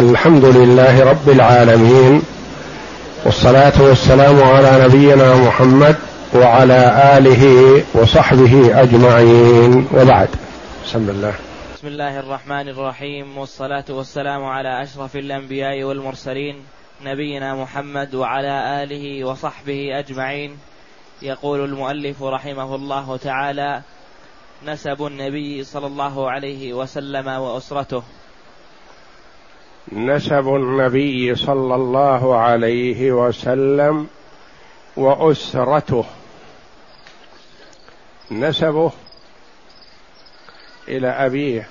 الحمد لله رب العالمين والصلاة والسلام على نبينا محمد وعلى آله وصحبه أجمعين وبعد. بسم الله. بسم الله الرحمن الرحيم والصلاة والسلام على أشرف الأنبياء والمرسلين نبينا محمد وعلى آله وصحبه أجمعين. يقول المؤلف رحمه الله تعالى نسب النبي صلى الله عليه وسلم وأسرته. نسب النبي صلى الله عليه وسلم وأسرته. نسبه إلى أبيه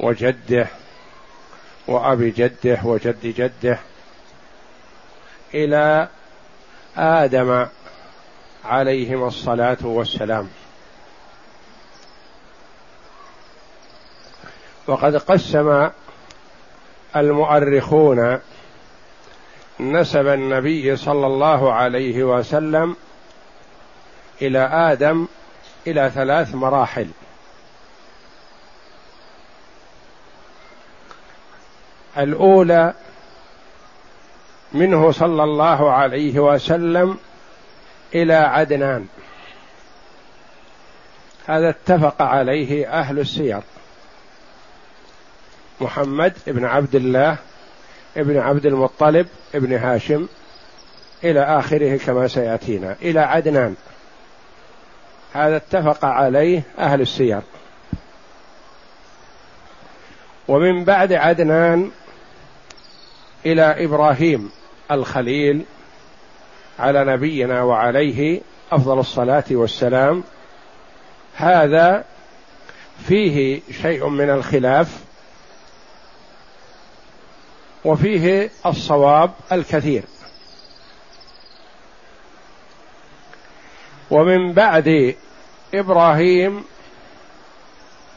وجده وأبي جده وجد جده إلى آدم عليهما الصلاة والسلام. وقد قسم المؤرخون نسب النبي صلى الله عليه وسلم إلى آدم إلى ثلاث مراحل. الأولى منه صلى الله عليه وسلم إلى عدنان. هذا اتفق عليه أهل السير محمد بن عبد الله ابن عبد المطلب ابن هاشم إلى آخره كما سيأتينا إلى عدنان. هذا اتفق عليه أهل السير. ومن بعد عدنان إلى إبراهيم الخليل على نبينا وعليه أفضل الصلاة والسلام. هذا فيه شيء من الخلاف وفيه الصواب الكثير. ومن بعد إبراهيم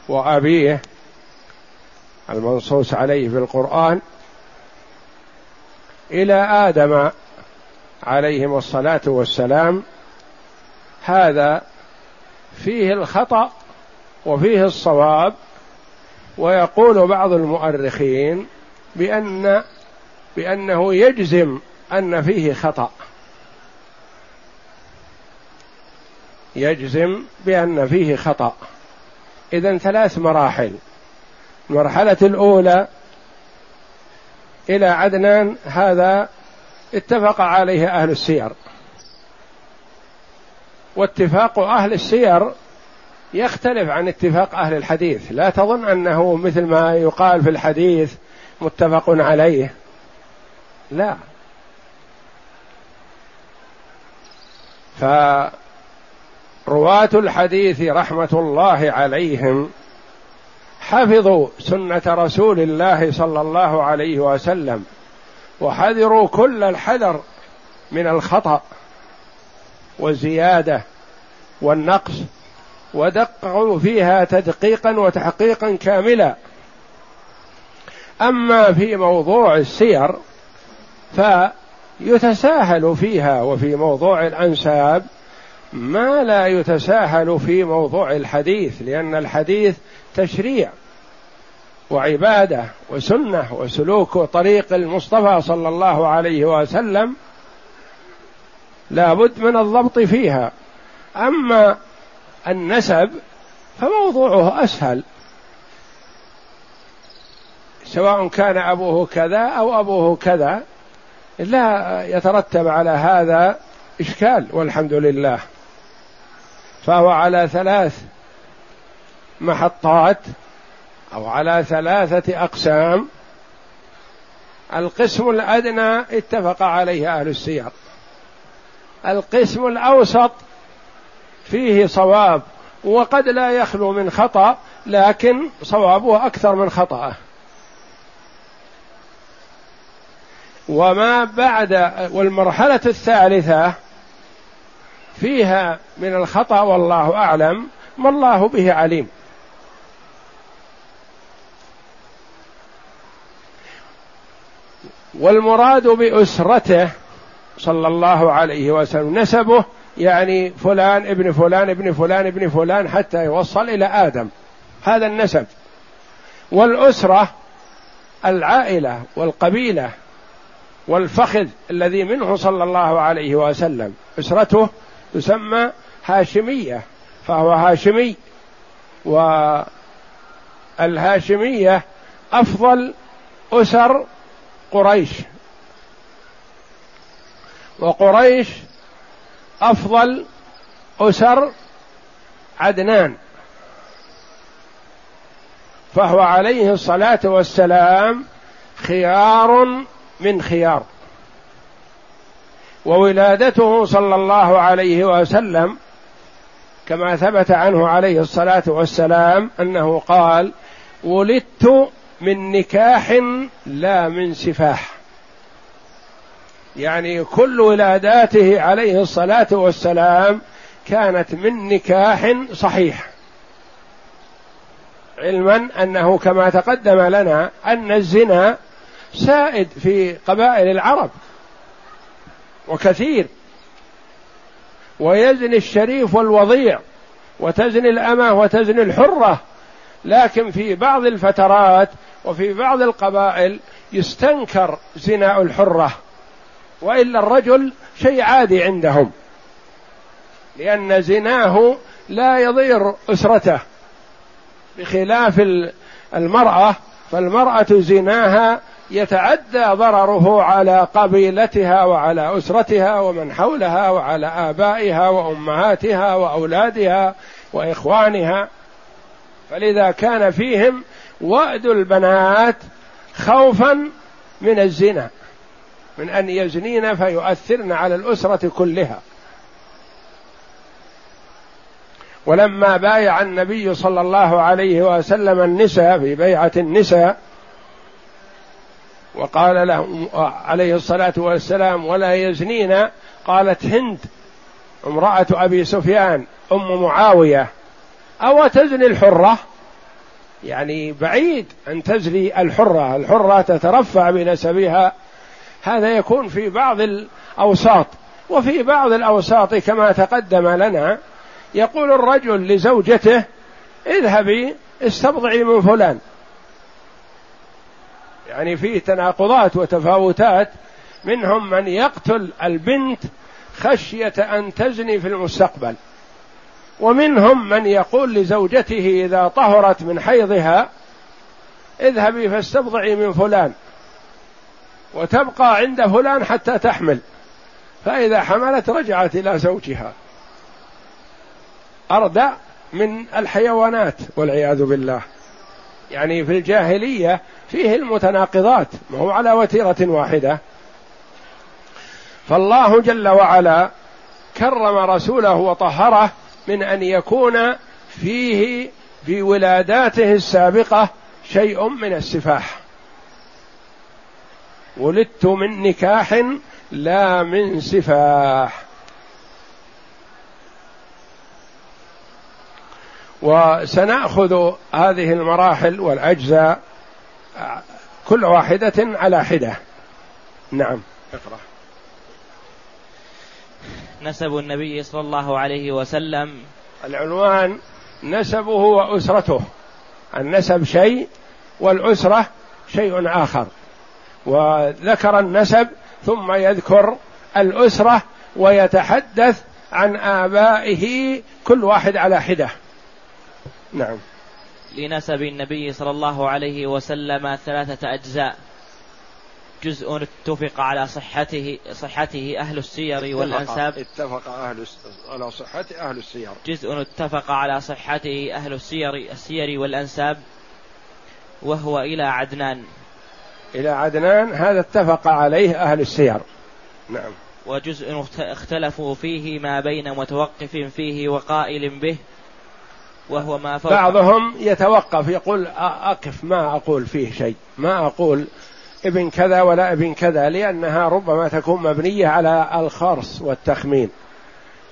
وأبيه المنصوص عليه في القرآن إلى آدم عليهم الصلاة والسلام هذا فيه الخطأ وفيه الصواب ويقول بعض المؤرخين بأن بأنه يجزم أن فيه خطأ. يجزم بأن فيه خطأ. إذا ثلاث مراحل. المرحلة الأولى إلى عدنان هذا اتفق عليه أهل السير. واتفاق أهل السير يختلف عن اتفاق أهل الحديث. لا تظن أنه مثل ما يقال في الحديث متفق عليه. لا. فرواة الحديث رحمة الله عليهم حفظوا سنة رسول الله صلى الله عليه وسلم وحذروا كل الحذر من الخطأ والزيادة والنقص ودققوا فيها تدقيقا وتحقيقا كاملا. أما في موضوع السير فيتساهل فيها وفي موضوع الأنساب ما لا يتساهل في موضوع الحديث لأن الحديث تشريع وعبادة وسنة وسلوك طريق المصطفى صلى الله عليه وسلم لا بد من الضبط فيها. أما النسب فموضوعه أسهل. سواء كان أبوه كذا أو أبوه كذا لا يترتب على هذا إشكال والحمد لله. فهو على ثلاث محطات أو على ثلاثة أقسام. القسم الأدنى اتفق عليه أهل السير القسم الأوسط فيه صواب وقد لا يخلو من خطأ لكن صوابه أكثر من خطأه. وما بعد والمرحلة الثالثة فيها من الخطأ والله أعلم ما الله به عليم. والمراد بأسرته صلى الله عليه وسلم نسبه يعني فلان ابن فلان ابن فلان ابن فلان حتى يوصل إلى آدم هذا النسب. والأسرة العائلة والقبيلة والفخذ الذي منه صلى الله عليه وسلم. أسرته تسمى هاشمية فهو هاشمي. والهاشمية أفضل أسر قريش. وقريش أفضل أسر عدنان. فهو عليه الصلاة والسلام خيار من خيار. وولادته صلى الله عليه وسلم كما ثبت عنه عليه الصلاة والسلام أنه قال ولدت من نكاح لا من سفاح. يعني كل ولاداته عليه الصلاة والسلام كانت من نكاح صحيح. علما أنه كما تقدم لنا أن الزنا سائد في قبائل العرب وكثير. ويزني الشريف والوضيع وتزني الأمة وتزني الحرة لكن في بعض الفترات وفي بعض القبائل يستنكر زنا الحرة وإلا الرجل شيء عادي عندهم لأن زناه لا يضير أسرته بخلاف المرأة فالمرأة زناها يتعدى ضرره على قبيلتها وعلى أسرتها ومن حولها وعلى آبائها وأمهاتها وأولادها وإخوانها. فلذا كان فيهم وأد البنات خوفا من الزنا من أن يزنين فيؤثرن على الأسرة كلها. ولما بايع النبي صلى الله عليه وسلم النساء في بيعة النساء وقال له عليه الصلاة والسلام ولا يزنين قالت هند امرأة أبي سفيان أم معاوية أو تزني الحرة؟ يعني بعيد أن تزني الحرة الحرة تترفع بنسبها. هذا يكون في بعض الأوساط وفي بعض الأوساط كما تقدم لنا يقول الرجل لزوجته اذهبي استبضعي من فلان يعني فيه تناقضات وتفاوتات. منهم من يقتل البنت خشية أن تزني في المستقبل. ومنهم من يقول لزوجته إذا طهرت من حيضها اذهبي فاستبضعي من فلان. وتبقى عند فلان حتى تحمل. فإذا حملت رجعت إلى زوجها. اردى من الحيوانات والعياذ بالله. يعني في الجاهلية فيه المتناقضات ما هو على وتيرة واحدة. فالله جل وعلا كرم رسوله وطهره من أن يكون فيه في ولاداته السابقة شيء من السفاح. ولدت من نكاح لا من سفاح. وسنأخذ هذه المراحل والأجزاء كل واحدة على حدة. نعم. اقرأ. نسب النبي صلى الله عليه وسلم. العنوان نسبه وأسرته. النسب شيء والأسرة شيء آخر. وذكر النسب ثم يذكر الأسرة ويتحدث عن آبائه كل واحد على حدة. نعم. لنسب النبي صلى الله عليه وسلم ثلاثة أجزاء. جزء اتفق على صحته صحته أهل السير والأنساب. اتفق أهل على صحة أهل السير. جزء اتفق على صحته أهل السير السير والأنساب وهو إلى عدنان. إلى عدنان هذا اتفق عليه أهل السير. نعم. وجزء اختلفوا فيه ما بين متوقف فيه وقائل به. وهو ما فوق. بعضهم يتوقف يقول أقف ما أقول فيه شيء. ما أقول ابن كذا ولا ابن كذا لأنها ربما تكون مبنية على الخرص والتخمين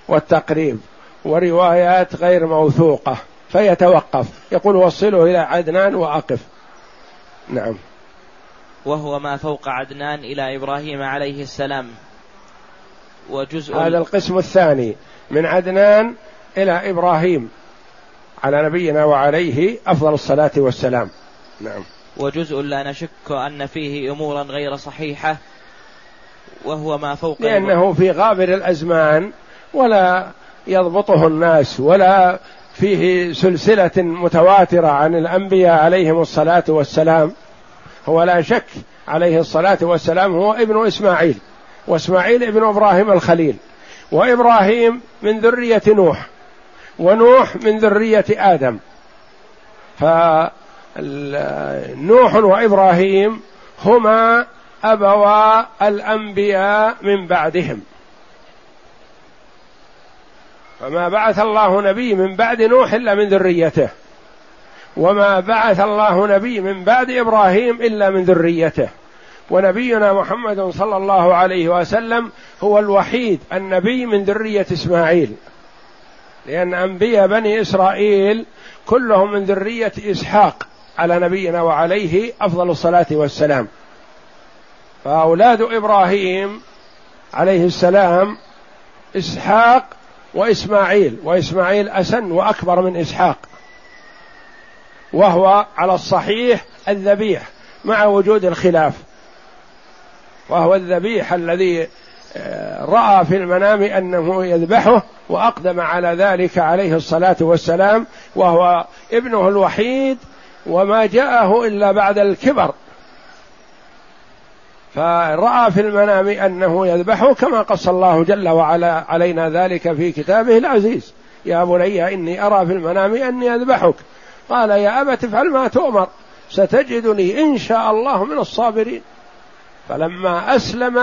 والتقريب وروايات غير موثوقة فيتوقف. يقول وصله إلى عدنان وأقف. نعم. وهو ما فوق عدنان إلى إبراهيم عليه السلام. وجزء هذا القسم الثاني من عدنان إلى إبراهيم. على نبينا وعليه أفضل الصلاة والسلام. نعم. وجزء لا نشك أن فيه أمورا غير صحيحة وهو ما فوق لأنه في غابر الأزمان ولا يضبطه الناس ولا فيه سلسلة متواترة عن الأنبياء عليهم الصلاة والسلام. هو لا شك عليه الصلاة والسلام هو ابن إسماعيل وإسماعيل ابن إبراهيم الخليل وإبراهيم من ذرية نوح. ونوح من ذرية آدم. فنوح وإبراهيم هما أبوا الأنبياء من بعدهم. فما بعث الله نبي من بعد نوح إلا من ذريته. وما بعث الله نبي من بعد إبراهيم إلا من ذريته. ونبينا محمد صلى الله عليه وسلم هو الوحيد النبي من ذرية إسماعيل. لأن أنبياء بني إسرائيل كلهم من ذرية إسحاق على نبينا وعليه أفضل الصلاة والسلام. فأولاد إبراهيم عليه السلام إسحاق وإسماعيل وإسماعيل أسن وأكبر من إسحاق. وهو على الصحيح الذبيح مع وجود الخلاف. وهو الذبيح الذي رأى في المنام أنه يذبحه وأقدم على ذلك عليه الصلاة والسلام وهو ابنه الوحيد وما جاءه إلا بعد الكبر. فرأى في المنام أنه يذبحه كما قص الله جل وعلا علينا ذلك في كتابه العزيز. يا بني إني أرى في المنام أني أذبحك. قال يا أبت افعل ما تؤمر. ستجدني إن شاء الله من الصابرين. فلما أسلم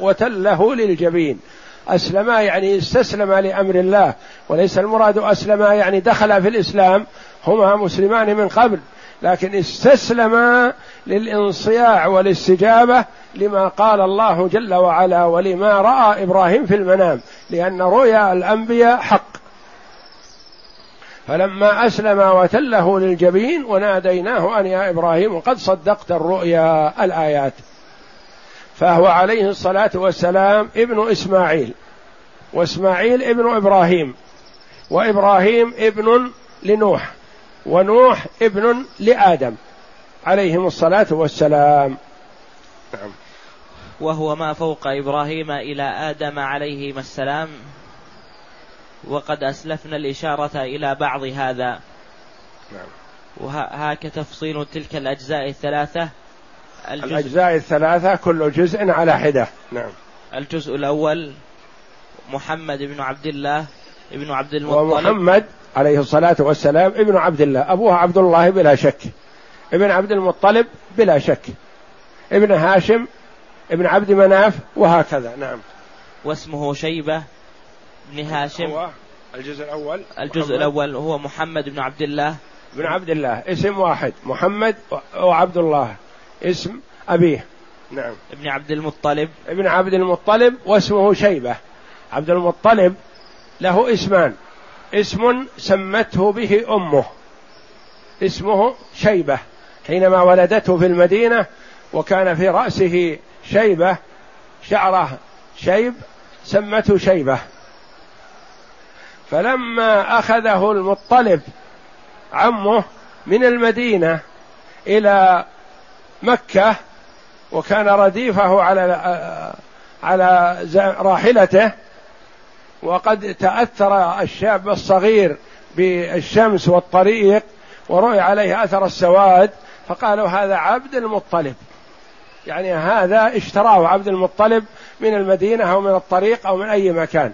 وتله للجبين. أسلم يعني استسلم لأمر الله وليس المراد أسلم يعني دخل في الإسلام هما مسلمان من قبل لكن استسلم للانصياع والاستجابة لما قال الله جل وعلا ولما رأى إبراهيم في المنام لأن رؤيا الأنبياء حق. فلما أسلم وتله للجبين وناديناه أن يا إبراهيم قد صدقت الرؤيا الآيات. فهو عليه الصلاة والسلام ابن إسماعيل وإسماعيل ابن إبراهيم وإبراهيم ابن لنوح ونوح ابن لآدم عليهم الصلاة والسلام. نعم. وهو ما فوق إبراهيم إلى آدم عليهما السلام. وقد أسلفنا الإشارة إلى بعض هذا. نعم. وهاك تفصيل تلك الأجزاء الثلاثة. الجزء الأجزاء الثلاثة كل جزء على حدة. نعم. الجزء الأول محمد بن عبد الله ابن عبد المطلب. ومحمد عليه الصلاة والسلام ابن عبد الله. أبوه عبد الله بلا شك. ابن عبد المطلب بلا شك. ابن هاشم ابن عبد مناف وهكذا. نعم. واسمه شيبة بن هاشم. هو الجزء الأول. الجزء محمد. الأول هو محمد بن عبد الله. بن عبد الله. اسم واحد. محمد وعبد الله. اسم أبيه. نعم. ابن عبد المطلب. ابن عبد المطلب واسمه شيبة. عبد المطلب له اسمان. اسم سمته به أمه. اسمه شيبة. حينما ولدته في المدينة وكان في رأسه شيبة شعره شيب سمته شيبة. فلما أخذه المطلب عمه من المدينة إلى مكة وكان رديفه على على راحلته وقد تأثر الشاب الصغير بالشمس والطريق ورؤي عليه أثر السواد فقالوا هذا عبد المطلب. يعني هذا اشتراه عبد المطلب من المدينة أو من الطريق أو من أي مكان.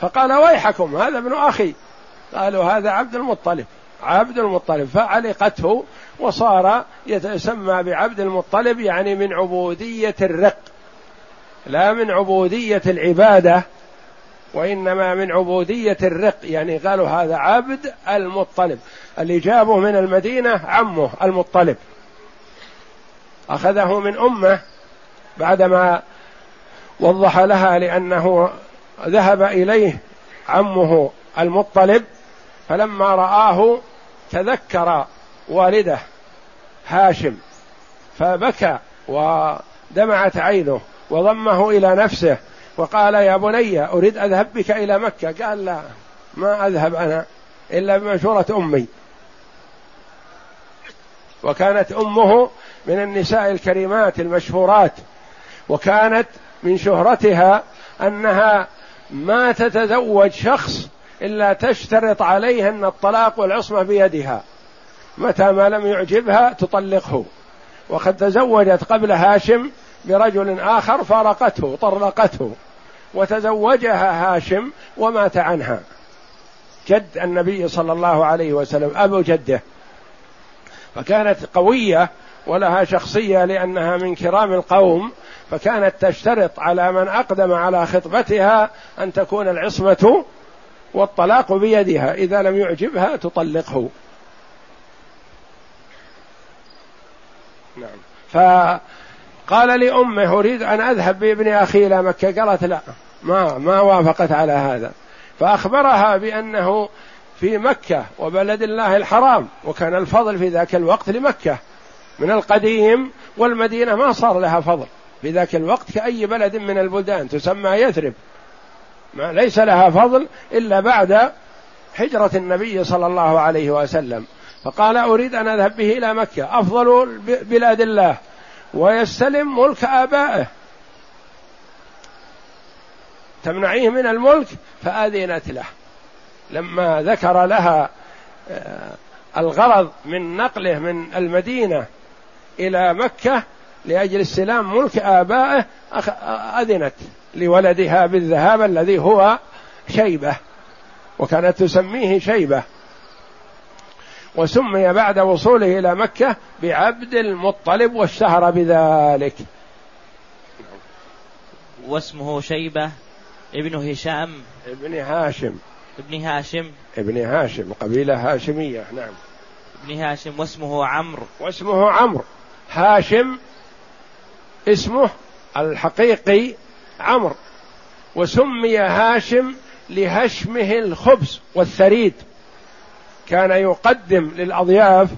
فقال ويحكم هذا ابن أخي. قالوا هذا عبد المطلب. عبد المطلب. فعلقته وصار يتسمى بعبد المطلب يعني من عبودية الرق لا من عبودية العبادة وإنما من عبودية الرق يعني قالوا هذا عبد المطلب. اللي جابه من المدينة عمه المطلب. أخذه من أمه بعدما وضح لها لأنه ذهب إليه عمه المطلب فلما رآه تذكر والده. هاشم فبكى ودمعت عينه وضمه إلى نفسه وقال يا بني أريد أذهب بك إلى مكة؟ قال لا ما أذهب أنا إلا بمشورة أمي. وكانت أمه من النساء الكريمات المشهورات وكانت من شهرتها أنها ما تتزوج شخص إلا تشترط عليه ان الطلاق والعصمة بيدها. متى ما لم يعجبها تطلقه. وقد تزوجت قبل هاشم برجل آخر فارقته طلقته وتزوجها هاشم ومات عنها. جد النبي صلى الله عليه وسلم أبو جده. فكانت قوية ولها شخصية لأنها من كرام القوم فكانت تشترط على من أقدم على خطبتها أن تكون العصمة والطلاق بيدها. إذا لم يعجبها تطلقه. نعم. فقال لأمه أريد أن أذهب بابن أخي إلى مكة. قالت لا ما ما وافقت على هذا. فأخبرها بأنه في مكة وبلد الله الحرام وكان الفضل في ذاك الوقت لمكة. من القديم والمدينة ما صار لها فضل. في ذاك الوقت كأي بلد من البلدان تسمى يثرب. ما ليس لها فضل إلا بعد هجرة النبي صلى الله عليه وسلم. فقال أريد أن أذهب به إلى مكة. أفضل بلاد الله. ويستلم ملك آبائه. تمنعيه من الملك فأذنت له. لما ذكر لها آه، الغرض من نقله من المدينة إلى مكة لأجل استلام ملك آبائه أذنت لولدها بالذهاب الذي هو شيبة. وكانت تسميه شيبة. وسمي بعد وصوله إلى مكة بعبد المطلب واشتهر بذلك. واسمه شيبة ابن هشام. ابن هاشم. ابن هاشم. ابن هاشم قبيلة هاشمية نعم. ابن هاشم واسمه عمرو. واسمه عمرو. هاشم اسمه الحقيقي عمرو. وسمي هاشم لهشمه الخبز والثريد. كان يقدم للأضياف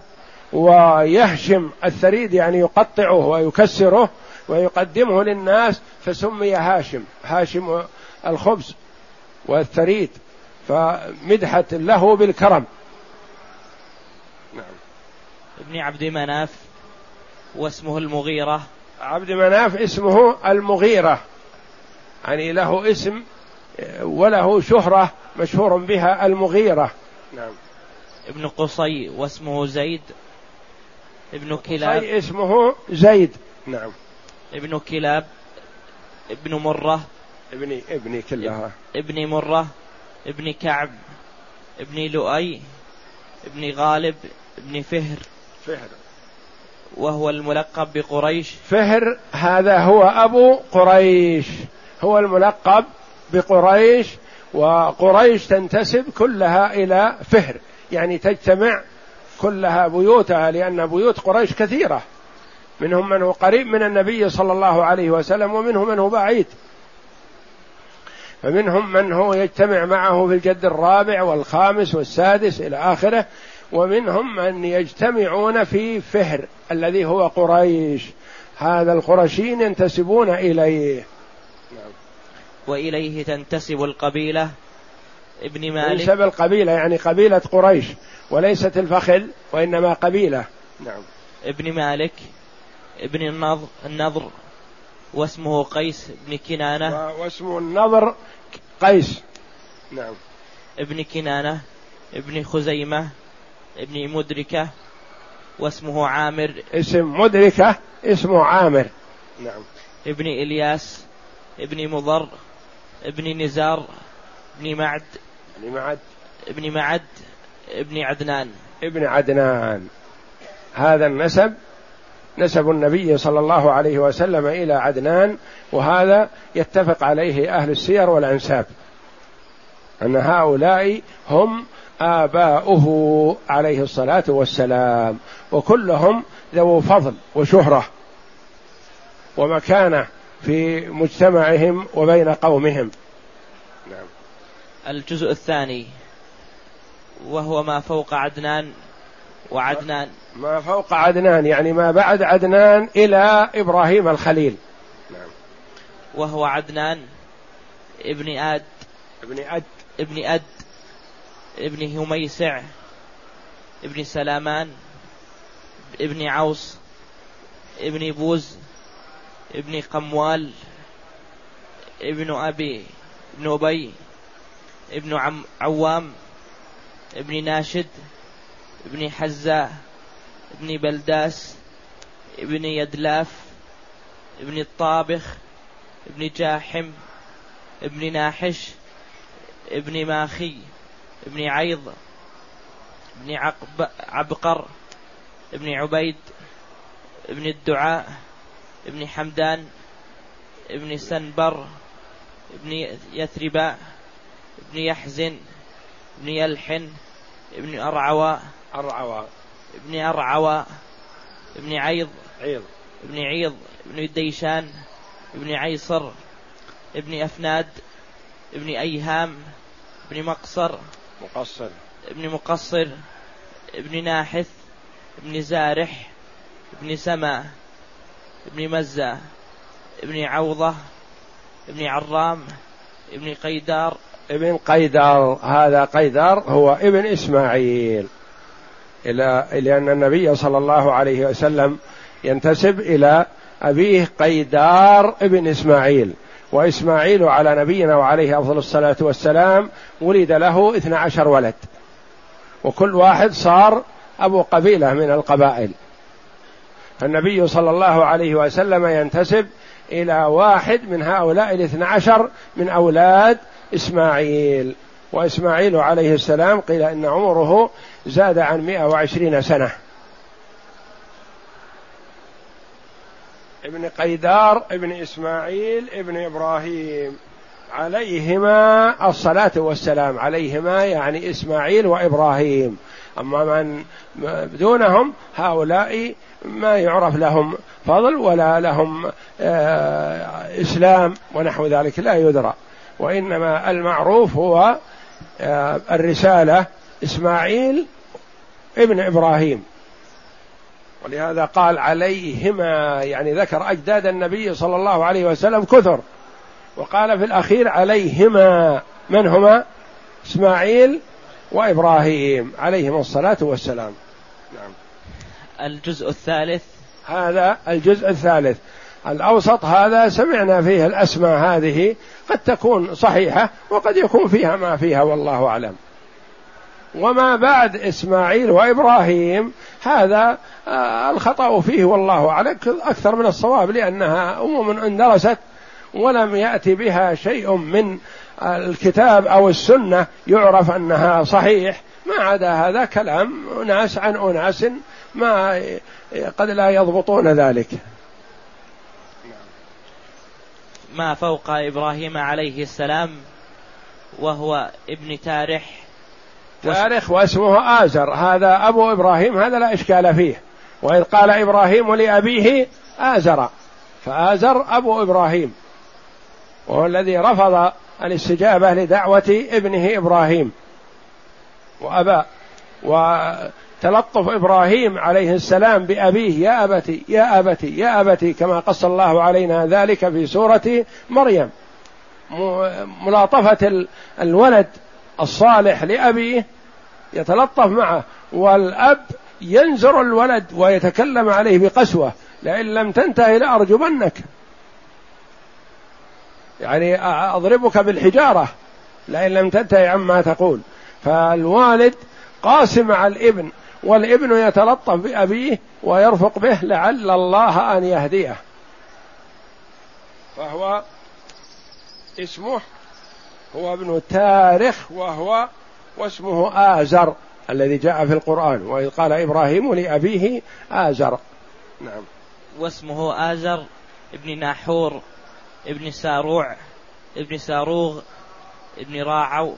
ويهشم الثريد يعني يقطعه ويكسره ويقدمه للناس فسمي هاشم هاشم الخبز والثريد فمدحة له بالكرم. نعم. ابن عبد مناف واسمه المغيرة. عبد مناف اسمه المغيرة يعني له اسم وله شهرة مشهور بها المغيرة. نعم. ابن قصي واسمه زيد ابن كلاب. قصي اسمه زيد. نعم. ابن كلاب ابن مرة ابن ابن كلها ابن مرة ابن كعب ابن لؤي ابن غالب ابن فهر. فهر. وهو الملقب بقريش. فهر هذا هو أبو قريش. هو الملقب بقريش وقريش تنتسب كلها إلى فهر. يعني تجتمع كلها بيوتها لأن بيوت قريش كثيرة. منهم من هو قريب من النبي صلى الله عليه وسلم ومنهم من هو بعيد. فمنهم من هو يجتمع معه في الجد الرابع والخامس والسادس إلى آخره ومنهم من يجتمعون في فهر الذي هو قريش. هذا القرشين ينتسبون إليه. نعم. وإليه تنتسب القبيلة ابن مالك. نسب القبيلة يعني قبيلة قريش وليست الفخذ وإنما قبيلة. نعم. ابن مالك ابن النضر, النضر واسمه قيس بن كنانة. واسمه النضر قيس. نعم. ابن كنانة ابن خزيمة ابن مدركة واسمه عامر. اسم مدركة اسمه عامر. نعم. ابن إلياس ابن مضر ابن نزار ابن معد. ابن معد. ابن معد ابن عدنان. ابن عدنان. هذا النسب نسب النبي صلى الله عليه وسلم إلى عدنان وهذا يتفق عليه أهل السير والأنساب أن هؤلاء هم آباؤه عليه الصلاة والسلام وكلهم ذو فضل وشهرة ومكانة في مجتمعهم وبين قومهم. الجزء الثاني وهو ما فوق عدنان وعدنان. ما فوق عدنان يعني ما بعد عدنان إلى إبراهيم الخليل. نعم. وهو عدنان ابن آد. ابن أد. ابن أد ابن هميسع ابن سلامان ابن عوس ابن بوز ابن قموال ابن أبي ابن أبي. ابن عم عوام ابن ناشد ابن حزاء ابن بلداس ابن يدلاف ابن الطابخ ابن جاحم ابن ناحش ابن ماخي ابن عيض ابن عقب عبقر ابن عبيد ابن الدعاء ابن حمدان ابن سنبر ابن يثرباء. ابن يحزن ابن يلحن ابن أرعوى أرعوى. ابن أرعوى ابن عيض عيض. ابن عيض ابن الديشان ابن عيصر ابن أفناد ابن أيهام ابن مقصر مقصر. ابن مقصر ابن ناحث ابن زارح ابن سما ابن مزة ابن عوضة ابن عرام ابن قيدار ابن قيدار هذا قيدار هو ابن إسماعيل. إلى لأن النبي صلى الله عليه وسلم ينتسب إلى أبيه قيدار ابن إسماعيل. وإسماعيل على نبينا وعليه أفضل الصلاة والسلام ولد له اثنا عشر ولد. وكل واحد صار أبو قبيلة من القبائل. فالنبي صلى الله عليه وسلم ينتسب إلى واحد من هؤلاء الاثنى عشر من أولاد إسماعيل. وإسماعيل عليه السلام قيل إن عمره زاد عن مئة وعشرين سنة. ابن قيدار ابن إسماعيل ابن إبراهيم. عليهما الصلاة والسلام. عليهما يعني إسماعيل وإبراهيم. أما من دونهم هؤلاء ما يعرف لهم فضل ولا لهم آه، إسلام ونحو ذلك لا يدرى. وإنما المعروف هو آه، الرسالة إسماعيل ابن إبراهيم. ولهذا قال عليهما يعني ذكر أجداد النبي صلى الله عليه وسلم كثر. وقال في الأخير عليهما من هما؟ إسماعيل وإبراهيم عليهم الصلاة والسلام. نعم. الجزء الثالث؟ هذا الجزء الثالث. الأوسط هذا سمعنا فيه الأسماء هذه قد تكون صحيحة وقد يكون فيها ما فيها والله أعلم. وما بعد إسماعيل وإبراهيم هذا آه، الخطأ فيه والله أعلم. أكثر من الصواب لأنها أمم اندرست ولم يأتي بها شيء من الكتاب أو السنة يعرف أنها صحيح. ما عدا هذا كلام ناس عن أناس ما قد لا يضبطون ذلك. ما فوق إبراهيم عليه السلام وهو ابن تارح تارخ واسمه آزر. هذا أبو إبراهيم هذا لا إشكال فيه. وإذ قال إبراهيم لأبيه آزر فآزر أبو إبراهيم. وهو الذي رفض الاستجابة لدعوة ابنه إبراهيم وأبى وتلطف إبراهيم عليه السلام بأبيه يا أبتي يا أبتي يا أبتي كما قص الله علينا ذلك في سورة مريم. ملاطفة الولد الصالح لأبيه يتلطف معه والأب ينزر الولد ويتكلم عليه بقسوة لئن لم تنتهي لأرجمنك. يعني أضربك بالحجارة لئن لم تنتهي عما تقول. فالوالد قاسم مع الإبن والابن يتلطف بأبيه ويرفق به لعل الله أن يهديه. فهو اسمه هو ابن تارخ وهو واسمه آزر الذي جاء في القرآن وإذ قال إبراهيم لأبيه آزر. نعم. واسمه آزر ابن ناحور ابن ساروع ابن ساروغ ابن راعو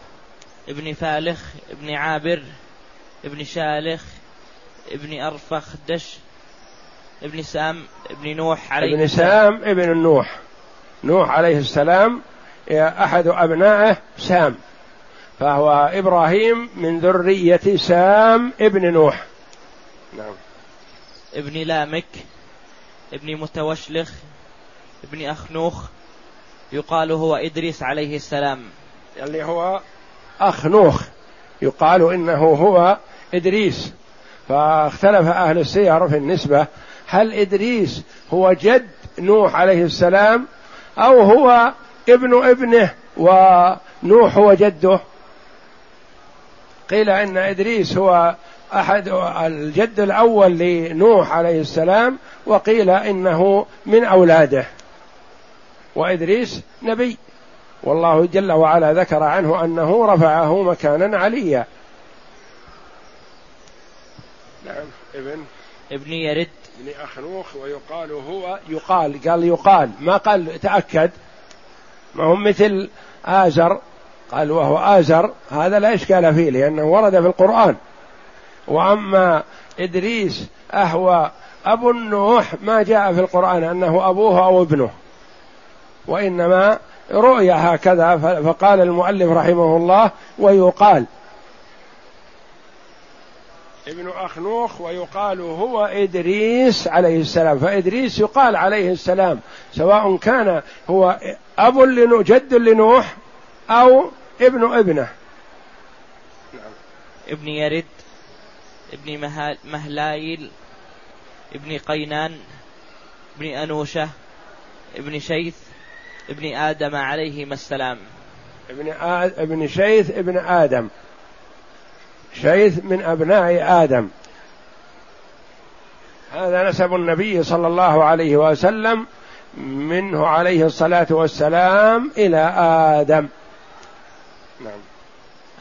ابن فالخ ابن عابر ابن شالخ ابن أرفخدش ابن سام ابن نوح عليه ابن سام ابن النوح نوح عليه السلام أحد أبنائه سام. فهو إبراهيم من ذرية سام ابن نوح. نعم. ابن لامك ابن متوشلخ ابن أخنوخ يقال هو إدريس عليه السلام. اللي هو أخنوخ يقال إنه هو إدريس. فاختلف أهل السير في النسبة هل إدريس هو جد نوح عليه السلام أو هو ابن ابنه ونوح هو جده؟ قيل إن إدريس هو أحد الجد الأول لنوح عليه السلام وقيل إنه من أولاده. وإدريس نبي. والله جل وعلا ذكر عنه أنه رفعه مكانا عليا. نعم ابن. ابن يرد. ابن أخنوخ ويقال هو. يقال قال يقال. ما قال تأكد. ما هم مثل آزر. قال وهو آزر. هذا لا إشكال فيه لأنه ورد في القرآن. وأما إدريس أهو أبو النوح ما جاء في القرآن أنه أبوه أو ابنه. وإنما رؤيا هكذا فقال المؤلف رحمه الله ويقال. ابن أخنوخ ويقال هو إدريس عليه السلام. فإدريس يقال عليه السلام سواء كان هو أب لنوح جد لنوح أو ابن ابنه. نعم. ابن يرد ابن مهلايل ابن قينان ابن أنوشة ابن شيث ابن آدم عليهما السلام. ابن آد... ابن شيث ابن آدم. شيث من أبناء آدم. هذا نسب النبي صلى الله عليه وسلم منه عليه الصلاة والسلام إلى آدم. نعم.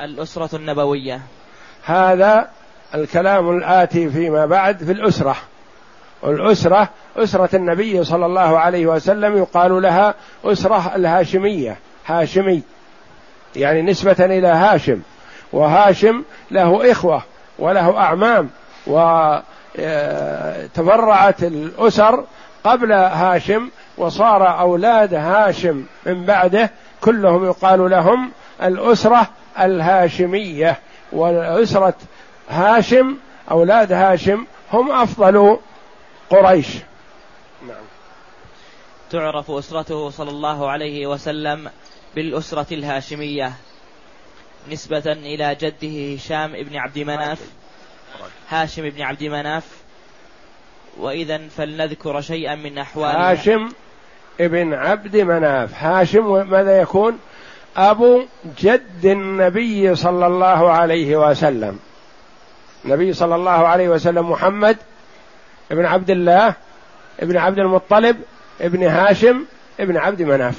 الأسرة النبوية. هذا الكلام الآتي فيما بعد في الأسرة. الأسرة أسرة النبي صلى الله عليه وسلم يقال لها أسرة الهاشمية هاشمي. يعني نسبة إلى هاشم. وهاشم له إخوة وله أعمام وتفرعت الأسر قبل هاشم وصار أولاد هاشم من بعده كلهم يقال لهم الأسرة الهاشمية. وأسرة هاشم أولاد هاشم هم أفضل قريش. نعم. تعرف أسرته صلى الله عليه وسلم بالأسرة الهاشمية. نسبة إلى جده هشام بن عبد مناف هاشم بن عبد مناف. وإذا فلنذكر شيئا من أحوال هاشم ابن عبد مناف. هاشم ماذا يكون؟ أبو جد النبي صلى الله عليه وسلم. النبي صلى الله عليه وسلم محمد ابن عبد الله ابن عبد المطلب ابن هاشم ابن عبد مناف.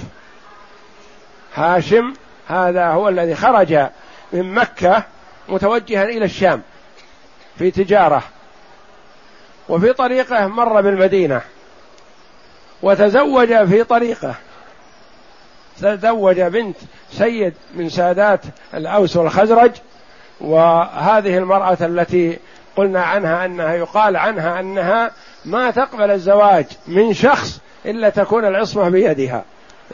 هاشم هذا هو الذي خرج من مكة متوجها إلى الشام في تجارة وفي طريقه مر بالمدينة وتزوج في طريقه. تزوج بنت سيد من سادات الأوس والخزرج وهذه المرأة التي قلنا عنها أنها يقال عنها أنها ما تقبل الزواج من شخص إلا تكون العصمة بيدها.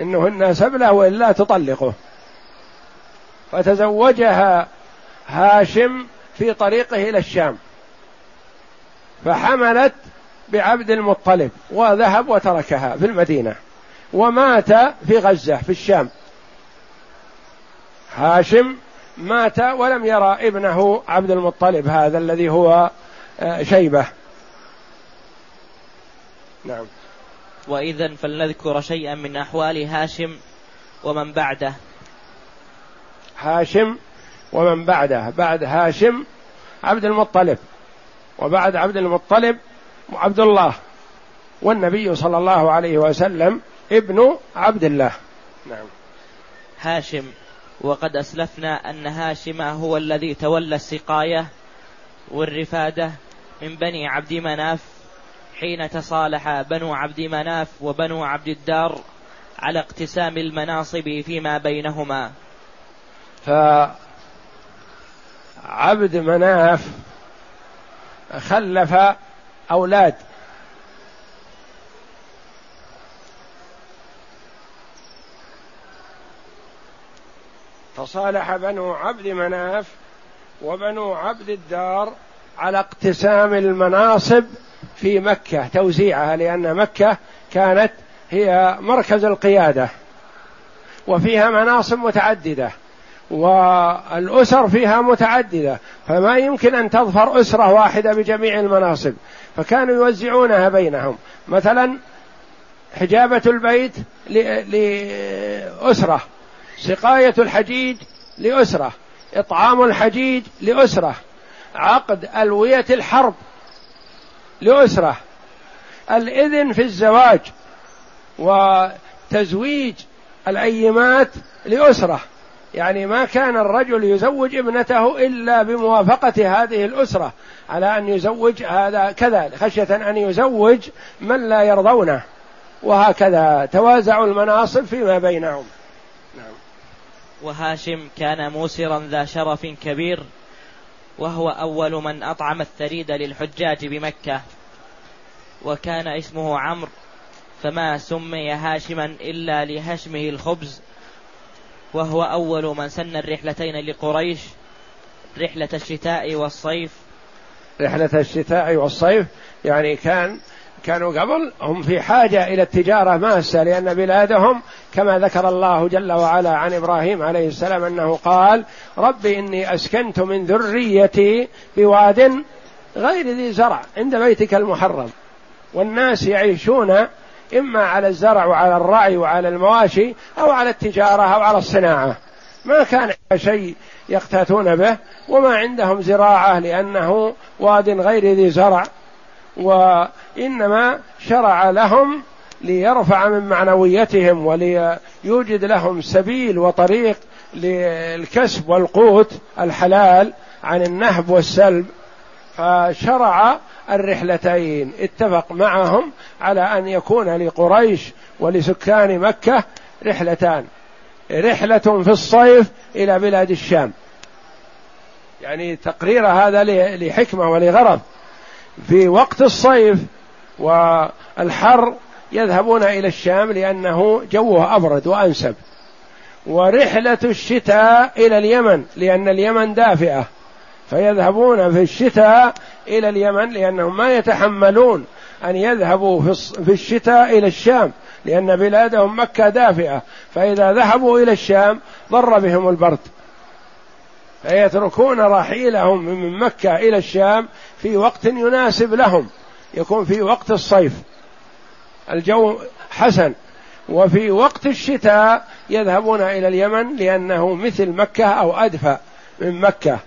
إنهن سبلة وإلا تطلقه. فتزوجها هاشم في طريقه إلى الشام. فحملت بعبد المطلب وذهب وتركها في المدينة ومات في غزة في الشام. هاشم مات ولم يرى ابنه عبد المطلب هذا الذي هو آه، شيبة. نعم. وإذا فلنذكر شيئا من أحوال هاشم ومن بعده. هاشم ومن بعده. بعد هاشم عبد المطلب وبعد عبد المطلب عبد الله والنبي صلى الله عليه وسلم ابن عبد الله. نعم. هاشم وقد أسلفنا أن هاشم هو الذي تولى السقاية والرفادة من بني عبد مناف حين تصالح بنو عبد مناف وبنو عبد الدار على اقتسام المناصب فيما بينهما. فعبد مناف خلف أولاد. فصالح بنو عبد مناف وبنو عبد الدار على اقتسام المناصب في مكة توزيعها لأن مكة كانت هي مركز القيادة وفيها مناصب متعددة. والأسر فيها متعددة فما يمكن أن تظفر أسرة واحدة بجميع المناصب. فكانوا يوزعونها بينهم. مثلا حجابة البيت لأسرة سقاية الحجيج لأسرة إطعام الحجيج لأسرة عقد ألوية الحرب لأسرة الإذن في الزواج وتزويج الأيمات لأسرة. يعني ما كان الرجل يزوج ابنته إلا بموافقة هذه الأسرة على أن يزوج هذا كذا خشية أن يزوج من لا يرضونه وهكذا توازعوا المناصب فيما بينهم. نعم. وهاشم كان موسرا ذا شرف كبير وهو أول من أطعم الثريد للحجاج بمكة. وكان اسمه عمرو فما سمي هاشما إلا لهشمه الخبز. وهو أول من سن الرحلتين لقريش رحلة الشتاء والصيف. رحلة الشتاء والصيف يعني كان كانوا قبل هم في حاجة إلى التجارة ماسة لأن بلادهم كما ذكر الله جل وعلا عن إبراهيم عليه السلام أنه قال رب إني أسكنت من ذريتي بواد غير ذي زرع عند بيتك المحرم. والناس يعيشون إما على الزرع وعلى الرعي وعلى المواشي أو على التجارة أو على الصناعة. ما كان شيء يقتاتون به وما عندهم زراعة لأنه واد غير ذي زرع وإنما شرع لهم ليرفع من معنويتهم وليوجد لهم سبيل وطريق للكسب والقوت الحلال عن النهب والسلب. فشرع الرحلتين اتفق معهم على أن يكون لقريش ولسكان مكة رحلتان. رحلة في الصيف إلى بلاد الشام. يعني تقرير هذا لحكمة ولغرض. في وقت الصيف والحر يذهبون إلى الشام لأنه جوه أبرد وأنسب. ورحلة الشتاء إلى اليمن لأن اليمن دافئة. فيذهبون في الشتاء إلى اليمن لأنهم ما يتحملون أن يذهبوا في الشتاء إلى الشام لأن بلادهم مكة دافئة. فإذا ذهبوا إلى الشام ضر بهم البرد. فيتركون رحيلهم من مكة إلى الشام في وقت يناسب لهم. يكون في وقت الصيف. الجو حسن. وفي وقت الشتاء يذهبون إلى اليمن لأنه مثل مكة أو ادفى من مكة.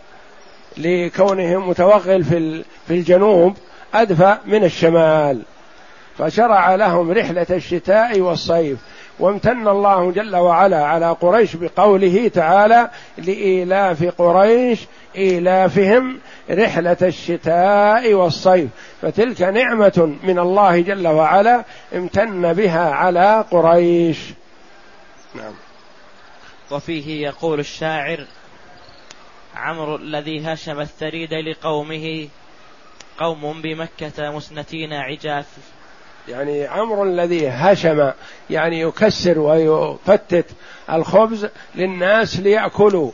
لكونه متوغل في في الجنوب أدفى من الشمال. فشرع لهم رحلة الشتاء والصيف. وامتن الله جل وعلا على قريش بقوله تعالى لإيلاف قريش إيلافهم رحلة الشتاء والصيف. فتلك نعمة من الله جل وعلا امتن بها على قريش. نعم. وفيه يقول الشاعر عمرو الذي هشم الثريد لقومه قوم بمكة مسنتين عجاف. يعني عمرو الذي هشم يعني يكسر ويفتت الخبز للناس ليأكلوا.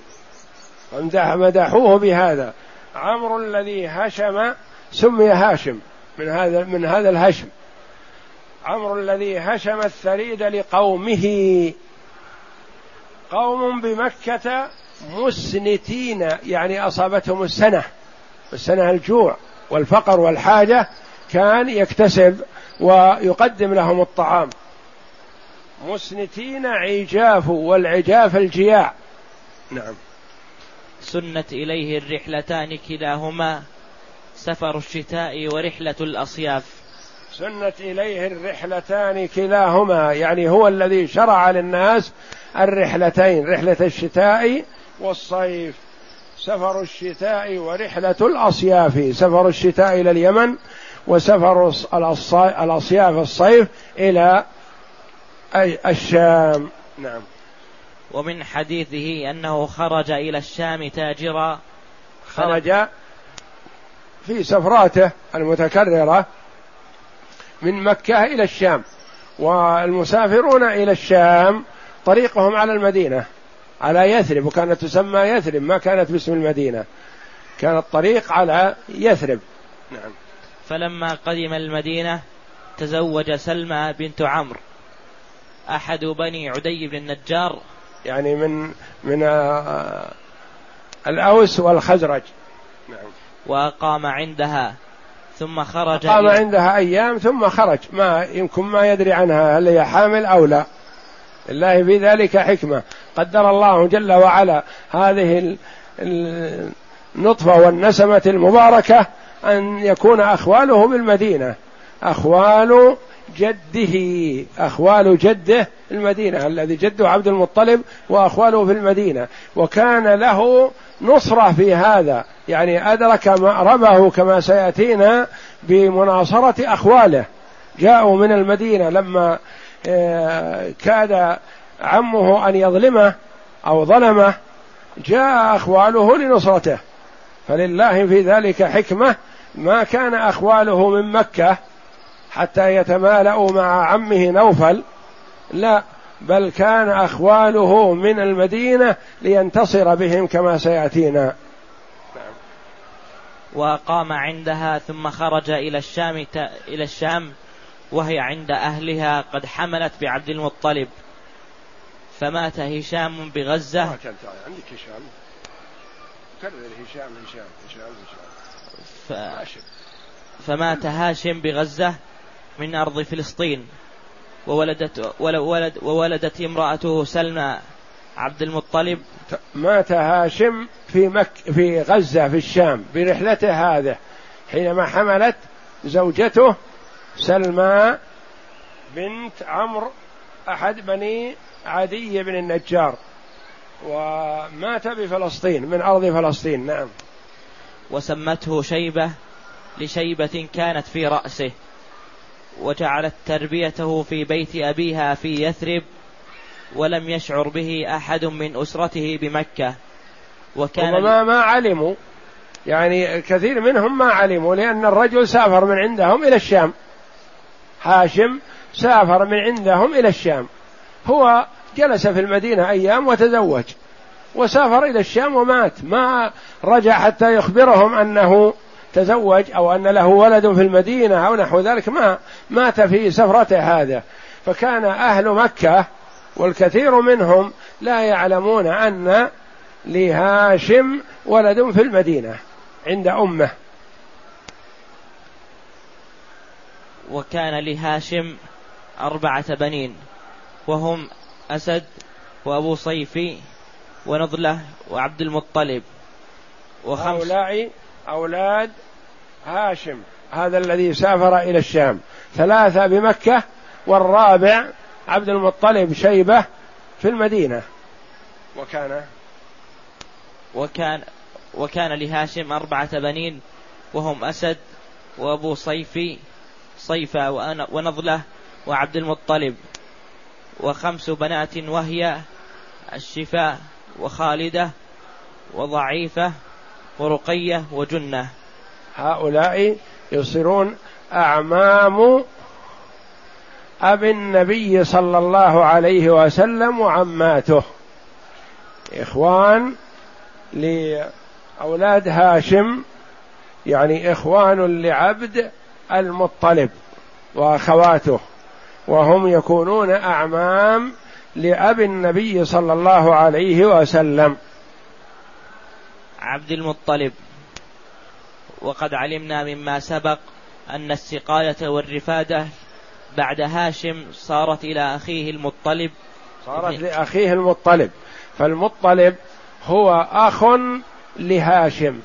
مدحوه بهذا. عمرو الذي هشم سمي هاشم من هذا من هذا الهشم. عمرو الذي هشم الثريد لقومه. قوم بمكة مسنتين يعني أصابتهم السنة السنة الجوع والفقر والحاجة كان يكتسب ويقدم لهم الطعام. مسنتين عجاف والعجاف الجياع. نعم. سنت إليه الرحلتان كلاهما سفر الشتاء ورحلة الأصياف. سنت إليه الرحلتان كلاهما يعني هو الذي شرع للناس الرحلتين رحلة الشتاء والصيف سفر الشتاء ورحلة الأصياف سفر الشتاء إلى اليمن وسفر الأصياف الصيف إلى الشام. نعم. ومن حديثه أنه خرج إلى الشام تاجرا. خرج في سفراته المتكررة من مكة إلى الشام والمسافرون إلى الشام طريقهم على المدينة. على يثرب وكانت تسمى يثرب ما كانت باسم المدينة. كان الطريق على يثرب. نعم. فلما قدم المدينة تزوج سلمى بنت عمرو أحد بني عدي بن النجار. يعني من من آه، الأوس والخزرج. نعم. وأقام عندها ثم خرج أقام عندها أيام ثم خرج. ما يمكن ما يدري عنها هل هي حامل أو لا. الله في ذلك حكمة. قدر الله جل وعلا هذه النطفة والنسمة المباركة أن يكون أخواله بالمدينة. أخوال جده أخوال جده المدينة الذي جده عبد المطلب وأخواله في المدينة. وكان له نصرة في هذا يعني أدرك مأربه كما سيأتينا بمناصرة أخواله. جاءوا من المدينة لما كاد عمه أن يظلمه أو ظلمه جاء أخواله لنصرته. فلله في ذلك حكمة. ما كان أخواله من مكة حتى يتمالأوا مع عمه نوفل لا بل كان أخواله من المدينة لينتصر بهم كما سيأتينا. وقام عندها ثم خرج إلى الشام إلى الشام. وهي عند أهلها قد حملت بعبد المطلب. فمات هشام بغزة. عندك هشام. كرر هشام هشام هشام هشام. ف... فمات هاشم بغزة من أرض فلسطين. وولدت ولد وولدت امرأته سلمى عبد المطلب. مات هاشم في مك في غزة في الشام برحلته هذه حينما حملت زوجته سلمى بنت عمرو أحد بني عدي بن النجار ومات بفلسطين من أرض فلسطين نعم. وسمته شيبة لشيبة كانت في رأسه وجعلت تربيته في بيت أبيها في يثرب ولم يشعر به أحد من أسرته بمكة. وكان ما ما علموا يعني كثير منهم ما علموا لأن الرجل سافر من عندهم إلى الشام. هاشم سافر من عندهم إلى الشام. هو جلس في المدينة أيام وتزوج وسافر إلى الشام ومات. ما رجع حتى يخبرهم أنه تزوج أو أن له ولد في المدينة أو نحو ذلك. ما مات في سفرته هذا. فكان أهل مكة والكثير منهم لا يعلمون أن لهاشم ولد في المدينة عند أمه. وكان لهاشم أربعة بنين وهم أسد وأبو صيفي ونضلة وعبد المطلب. وخمس هؤلاء أولاد هاشم هذا الذي سافر إلى الشام. ثلاثة بمكة والرابع عبد المطلب شيبة في المدينة. وكان؟ وكان وكان لهاشم أربعة بنين وهم أسد وأبو صيفي صيفة ونضلة وعبد المطلب وخمس بنات وهي الشفاء وخالدة وضعيفة ورقية وجنة. هؤلاء يصيرون أعمام أبي النبي صلى الله عليه وسلم وعماته. إخوان لأولاد هاشم يعني إخوان لعبد المطلب وأخواته وهم يكونون أعمام لأبي النبي صلى الله عليه وسلم. عبد المطلب وقد علمنا مما سبق أن السقاية والرفادة بعد هاشم صارت إلى أخيه المطلب. صارت لأخيه المطلب. فالمطلب هو أخ لهاشم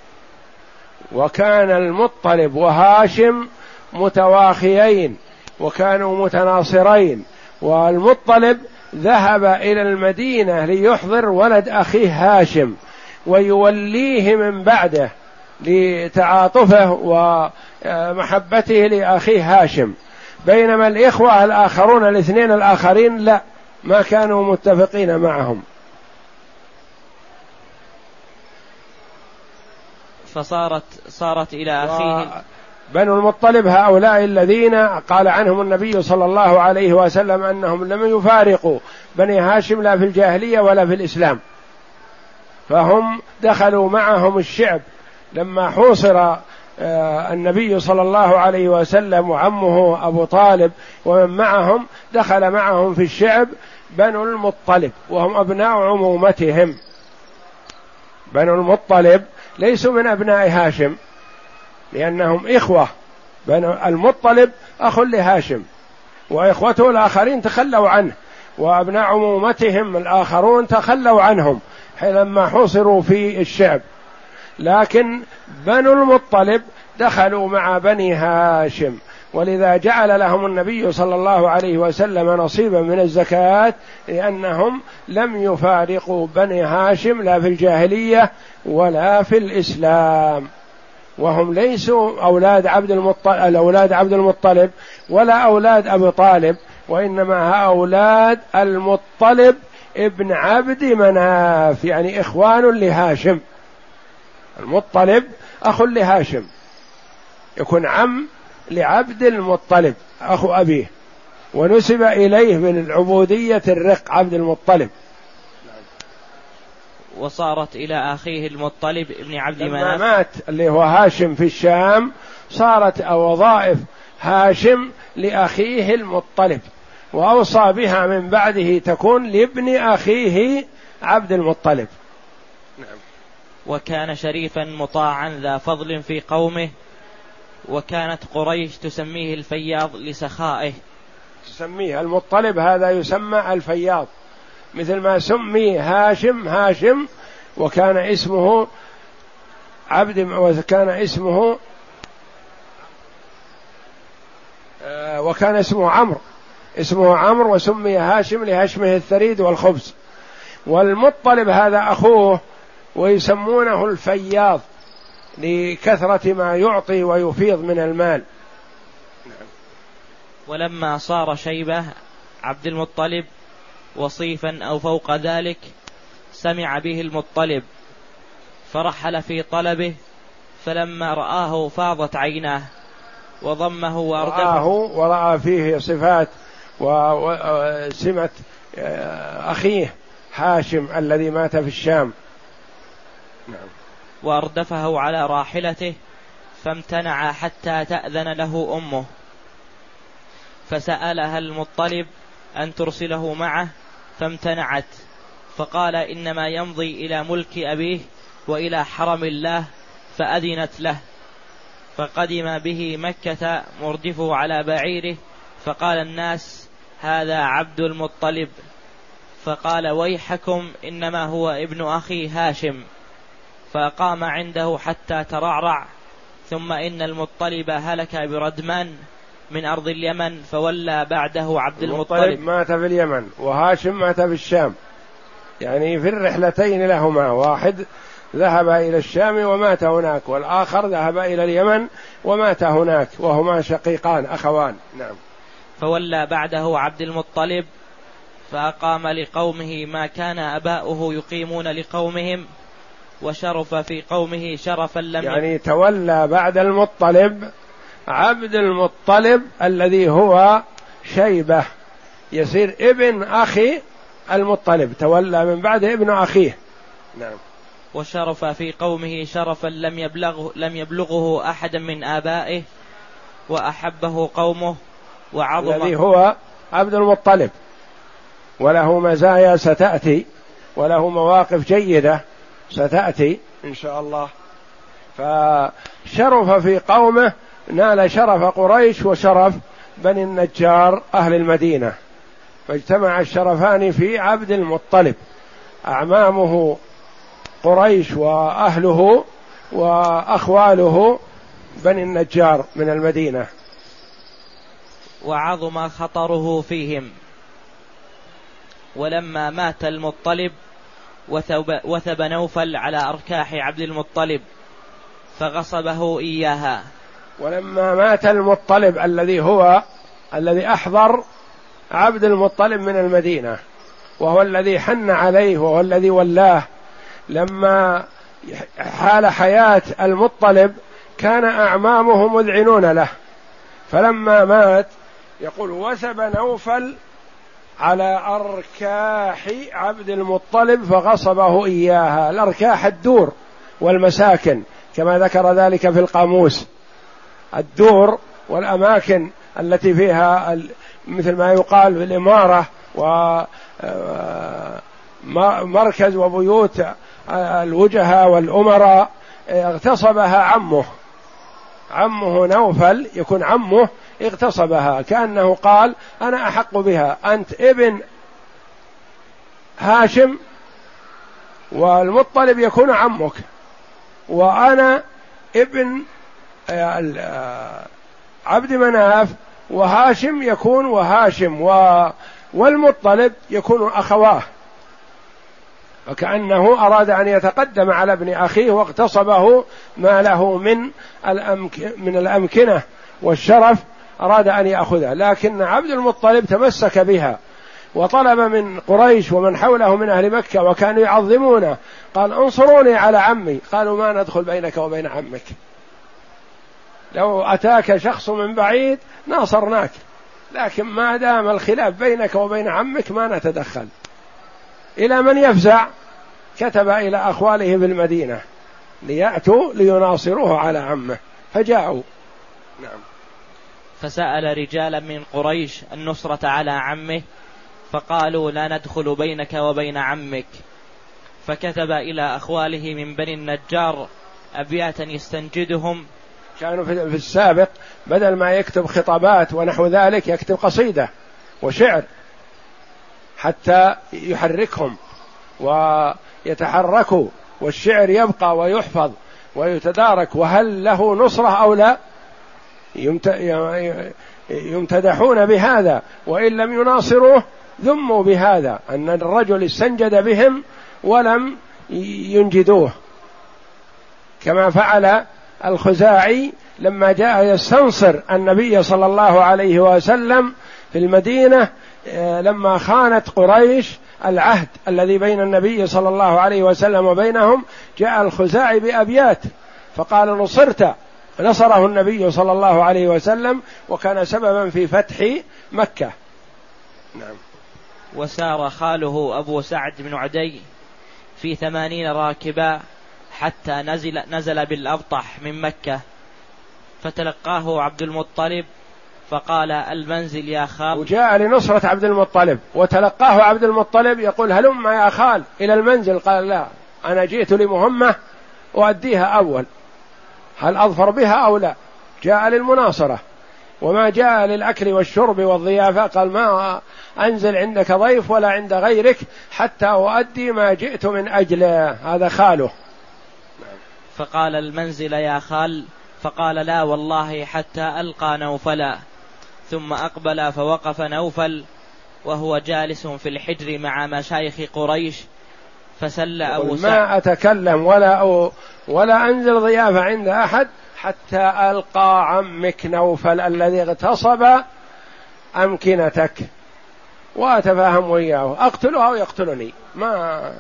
وكان المطلب وهاشم متواخيين وكانوا متناصرين والمطلب ذهب إلى المدينة ليحضر ولد أخيه هاشم ويوليه من بعده لتعاطفه ومحبته لأخيه هاشم. بينما الإخوة الآخرون الاثنين الآخرين لا ما كانوا متفقين معهم. فصارت صارت إلى أخيه. بنو المطلب هؤلاء الذين قال عنهم النبي صلى الله عليه وسلم أنهم لم يفارقوا بني هاشم لا في الجاهلية ولا في الإسلام. فهم دخلوا معهم الشعب لما حوصر آه، النبي صلى الله عليه وسلم وعمه أبو طالب ومن معهم دخل معهم في الشعب بنو المطلب وهم أبناء عمومتهم. بنو المطلب ليسوا من أبناء هاشم. لأنهم إخوة. بنو المطلب أخ لهاشم. وإخوته الآخرين تخلوا عنه. وأبناء عمومتهم الآخرون تخلوا عنهم لما حصروا في الشعب. لكن بنو المطلب دخلوا مع بني هاشم. ولذا جعل لهم النبي صلى الله عليه وسلم نصيبا من الزكاة لأنهم لم يفارقوا بني هاشم لا في الجاهلية ولا في الإسلام. وهم ليسوا أولاد عبد المطلب أولاد عبد المطلب ولا أولاد أبي طالب وإنما أولاد المطلب ابن عبد مناف يعني إخوان لهاشم. المطلب أخ لهاشم. يكون عم لعبد المطلب أخو أبيه. ونسب إليه من العبودية الرق عبد المطلب. وصارت إلى أخيه المطلب ابن عبد مناف. لما مات اللي هو هاشم في الشام صارت وظائف هاشم لأخيه المطلب وأوصى بها من بعده تكون لابن أخيه عبد المطلب. نعم. وكان شريفا مطاعا ذا فضل في قومه وكانت قريش تسميه الفياض لسخائه. تسميه المطلب هذا يسمى الفياض. مثل ما سمي هاشم هاشم وكان اسمه عبد وكان اسمه آه، وكان اسمه عمرو. اسمه عمرو وسمي هاشم لهشمه الثريد والخبز. والمطلب هذا أخوه ويسمونه الفياض لكثرة ما يعطي ويفيض من المال. ولما صار شيبة عبد المطلب وصيفا أو فوق ذلك سمع به المطلب فرحل في طلبه فلما رآه فاضت عيناه وضمه وأردفه رآه ورأى فيه صفات وسمة آه، أخيه هاشم الذي مات في الشام. نعم. وأردفه على راحلته فامتنع حتى تأذن له أمه فسألها المطلب أن ترسله معه فامتنعت. فقال إنما يمضي إلى ملك أبيه وإلى حرم الله فأذنت له. فقدم به مكة مردفه على بعيره. فقال الناس هذا عبد المطلب. فقال ويحكم إنما هو ابن أخي هاشم. فأقام عنده حتى ترعرع. ثم إن المطلب هلك بردمان. من أرض اليمن فولى بعده عبد المطلب, المطلب. مات في اليمن وهاشم مات في الشام. يعني في الرحلتين لهما واحد ذهب إلى الشام ومات هناك والآخر ذهب إلى اليمن ومات هناك وهما شقيقان أخوان. نعم. فولى بعده عبد المطلب فأقام لقومه ما كان أباؤه يقيمون لقومهم وشرف في قومه شرفا لم يعني تولى بعد المطلب عبد المطلب الذي هو شيبة. يصير ابن أخي المطلب. تولى من بعد ابن أخيه. نعم. وشرف في قومه شرفا لم يبلغه لم يبلغه أحد من آبائه وأحبه قومه وعظم الذي هو عبد المطلب. وله مزايا ستأتي وله مواقف جيدة ستأتي إن شاء الله. فشرف في قومه نال شرف قريش وشرف بني النجار أهل المدينة. فاجتمع الشرفان في عبد المطلب. أعمامه قريش وأهله وأخواله بني النجار من المدينة. وعظم خطره فيهم. ولما مات المطلب وثب, وثب نوفل على أركاح عبد المطلب فغصبه إياها. ولما مات المطلب الذي هو الذي أحضر عبد المطلب من المدينة وهو الذي حن عليه وهو الذي ولاه لما حال حياة المطلب كان أعمامه مذعنون له. فلما مات يقول وثب نوفل على أركاح عبد المطلب فغصبه إياها الأركاح الدور والمساكن كما ذكر ذلك في القاموس. الدور والأماكن التي فيها مثل ما يقال في الإمارة آه، مركز وبيوت الوجهاء والأمراء اغتصبها عمه. عمه نوفل يكون عمه اغتصبها. كأنه قال أنا أحق بها. أنت ابن هاشم والمطلب يكون عمك. وأنا ابن آه، آه، عبد مناف وهاشم يكون وهاشم و والمطلب يكون أخواه. وكأنه أراد أن يتقدم على ابن أخيه واغتصبه ما له من الأمك من الأمكنة والشرف أراد أن يأخذها لكن عبد المطلب تمسك بها وطلب من قريش ومن حوله من أهل مكة وكانوا يعظمونه. قال انصروني على عمي. قالوا ما ندخل بينك وبين عمك. لو أتاك شخص من بعيد ناصرناك لكن ما دام الخلاف بينك وبين عمك ما نتدخل. إلى من يفزع؟ كتب إلى أخواله بالمدينة ليأتوا ليناصروه على عمه. فجاءوا. نعم. فسأل رجالا من قريش النصرة على عمه فقالوا لا ندخل بينك وبين عمك. فكتب إلى أخواله من بني النجار أبياتا يستنجدهم كانوا في السابق بدل ما يكتب خطابات ونحو ذلك يكتب قصيدة وشعر حتى يحركهم ويتحركوا والشعر يبقى ويحفظ ويتدارك وهل له نصرة أو لا؟ يمتدحون بهذا وإن لم يناصروه ذموا بهذا أن الرجل استنجد بهم ولم ينجدوه. كما فعل الخزاعي لما جاء يستنصر النبي صلى الله عليه وسلم في المدينة آه، لما خانت قريش العهد الذي بين النبي صلى الله عليه وسلم وبينهم جاء الخزاعي بأبيات فقال نصرت. نصره النبي صلى الله عليه وسلم وكان سببا في فتح مكة. نعم. وسار خاله أبو سعد بن عدي في ثمانين راكبا حتى نزل, نزل بالأبطح من مكة. فتلقاه عبد المطلب فقال المنزل يا خال. وجاء لنصرة عبد المطلب. وتلقاه عبد المطلب يقول هلم يا خال إلى المنزل. قال لا أنا جئت لمهمة أؤديها أول. هل أظفر بها أو لا؟ جاء للمناصرة. وما جاء للأكل والشرب والضيافة. قال ما أنزل عندك ضيف ولا عند غيرك حتى أؤدي ما جئت من أجله. هذا خاله. فقال المنزل يا خال فقال لا والله حتى ألقى نوفلا. ثم أقبل فوقف نوفل وهو جالس في الحجر مع مشايخ قريش فسل أبو سعد. ما أتكلم ولا أو ولا أنزل ضيافة عند أحد حتى ألقى عمك نوفل الذي اغتصب أمكنتك. وأتفاهم وياه أقتله أو يقتلني ما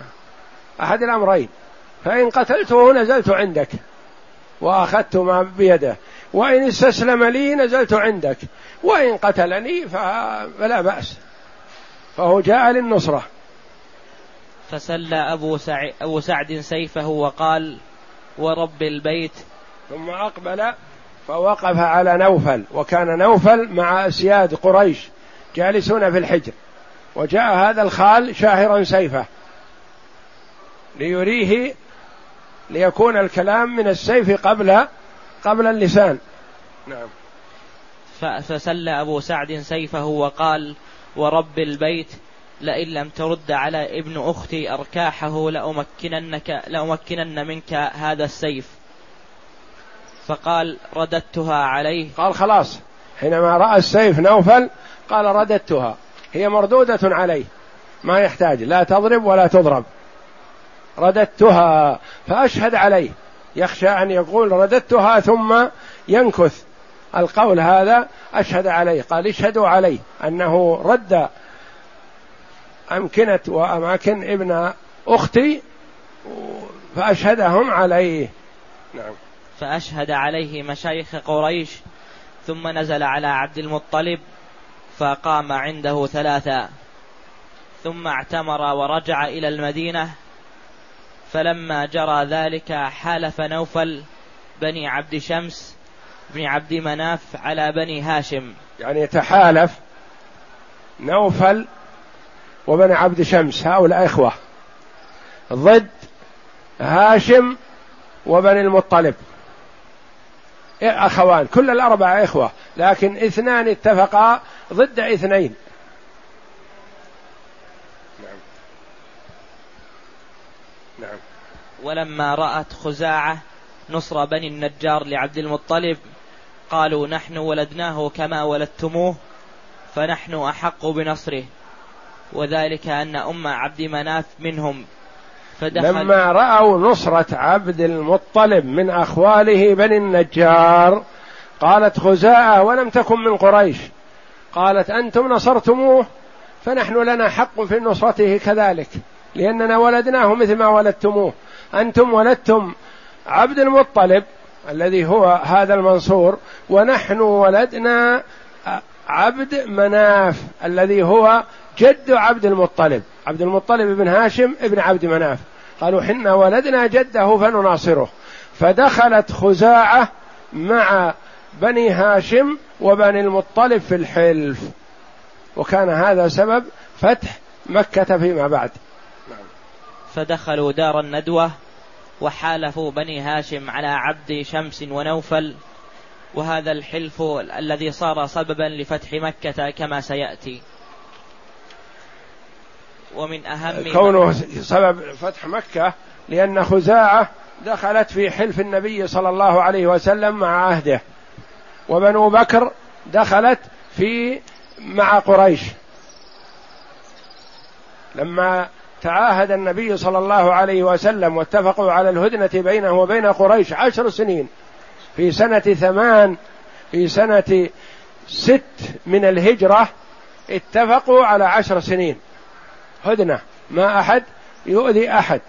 أحد الأمرين. فإن قتلته نزلت عندك. وأخذت ما بيده. وإن استسلم لي نزلت عندك. وإن قتلني فلا بأس. فهو جاء للنصرة. فسلى أبو, سع... أبو سعد سيفه وقال ورب البيت. ثم أقبل فوقف على نوفل. وكان نوفل مع أسياد قريش جالسون في الحجر. وجاء هذا الخال شاهرا سيفه. ليريه ليكون الكلام من السيف قبل قبل اللسان. نعم. فسل أبو سعد سيفه وقال ورب البيت لئن لم ترد على ابن أختي أركاحه لأمكننك لأمكنن منك هذا السيف. فقال رددتها عليه. قال خلاص حينما رأى السيف نوفل قال رددتها. هي مردودة عليه ما يحتاج لا تضرب ولا تضرب. رددتها فأشهد عليه. يخشى أن يقول رددتها ثم ينكث. القول هذا أشهد عليه قال اشهدوا عليه أنه رد أمكنة وأماكن ابن أختي فأشهدهم عليه. نعم. فأشهد عليه مشايخ قريش ثم نزل على عبد المطلب فقام عنده ثلاثا ثم اعتمر ورجع إلى المدينة فلما جرى ذلك حالف نوفل بني عبد شمس بن عبد مناف على بني هاشم. يعني تحالف نوفل وبني عبد شمس هؤلاء إخوة. ضد هاشم وبني المطلب. أخوان كل الأربعة إخوة لكن اثنان اتفقا ضد اثنين. نعم. ولما رأت خزاعة نصر بني النجار لعبد المطلب قالوا نحن ولدناه كما ولدتموه فنحن أحق بنصره. وذلك أن أم عبد مناف منهم فدخل لما رأوا نصرة عبد المطلب من أخواله بني النجار قالت خزاعة ولم تكن من قريش قالت أنتم نصرتموه فنحن لنا حق في نصرته كذلك. لأننا ولدناه مثل ما ولدتموه. أنتم ولدتم عبد المطلب الذي هو هذا المنصور ونحن ولدنا عبد مناف الذي هو جد عبد المطلب. عبد المطلب بن هاشم ابن عبد مناف. قالوا حنا ولدنا جده فنناصره. فدخلت خزاعة مع بني هاشم وبني المطلب في الحلف. وكان هذا سبب فتح مكة فيما بعد. فدخلوا دار الندوة وحالفوا بني هاشم على عبد شمس ونوفل وهذا الحلف الذي صار سببا لفتح مكة كما سيأتي. ومن أهم كونه سبب فتح مكة لأن خزاعة دخلت في حلف النبي صلى الله عليه وسلم مع عهده. وبنو بكر دخلت في مع قريش. لما تعاهد النبي صلى الله عليه وسلم واتفقوا على الهدنة بينه وبين قريش عشر سنين. في سنة ثمان في سنة ست من الهجرة اتفقوا على عشر سنين. هدنة ما أحد يؤذي أحد.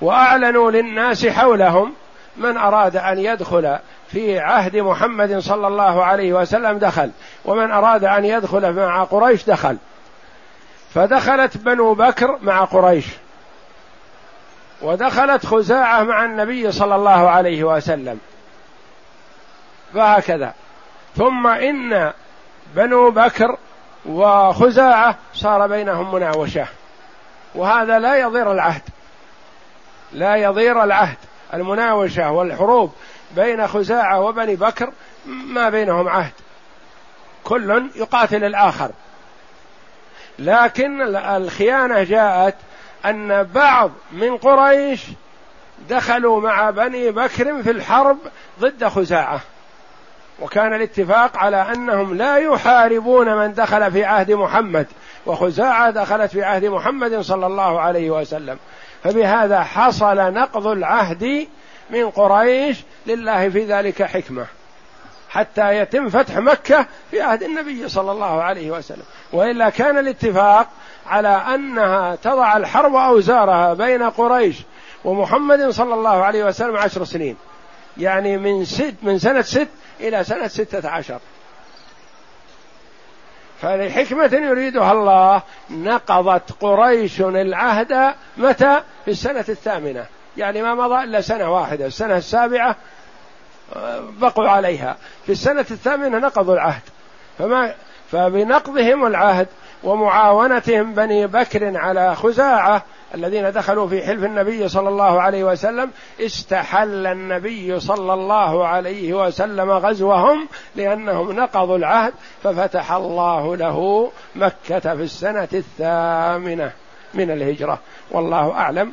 وأعلنوا للناس حولهم من أراد أن يدخل في عهد محمد صلى الله عليه وسلم دخل ومن أراد أن يدخل مع قريش دخل. فدخلت بنو بكر مع قريش. ودخلت خزاعة مع النبي صلى الله عليه وسلم. فهكذا. ثم إن بنو بكر وخزاعة صار بينهم مناوشة. وهذا لا يضير العهد. لا يضير العهد. المناوشة والحروب بين خزاعة وبني بكر ما بينهم عهد. كل يقاتل الآخر. لكن الخيانة جاءت أن بعض من قريش دخلوا مع بني بكر في الحرب ضد خزاعة. وكان الاتفاق على أنهم لا يحاربون من دخل في عهد محمد وخزاعة دخلت في عهد محمد صلى الله عليه وسلم. فبهذا حصل نقض العهد من قريش لله في ذلك حكمة. حتى يتم فتح مكة في عهد النبي صلى الله عليه وسلم. وإلا كان الاتفاق على أنها تضع الحرب أوزارها بين قريش ومحمد صلى الله عليه وسلم عشر سنين. يعني من ست من سنة ست إلى سنة ستة عشر. فلحكمة يريدها الله نقضت قريش العهد متى؟ في السنة الثامنة. يعني ما مضى إلا سنة واحدة السنة السابعة بقوا عليها. في السنة الثامنة نقضوا العهد. فما فبنقضهم العهد ومعاونتهم بني بكر على خزاعة الذين دخلوا في حلف النبي صلى الله عليه وسلم. استحل النبي صلى الله عليه وسلم غزوهم لأنهم نقضوا العهد. ففتح الله له مكة في السنة الثامنة من الهجرة. والله أعلم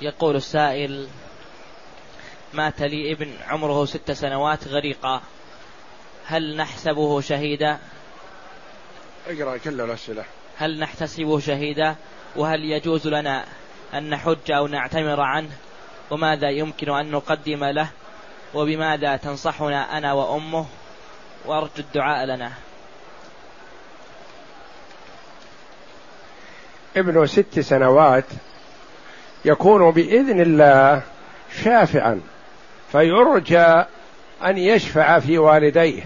يقول السائل مات لي ابن عمره ست سنوات غريقا هل نحسبه شهيدا؟ اقرأ كل الأسئلة. هل نحتسبه شهيدا؟ وهل يجوز لنا أن نحج أو نعتمر عنه؟ وماذا يمكن أن نقدم له؟ وبماذا تنصحنا أنا وأمه؟ وأرجو الدعاء لنا. ابن ست سنوات يكون بإذن الله شافعا فيرجى أن يشفع في والديه.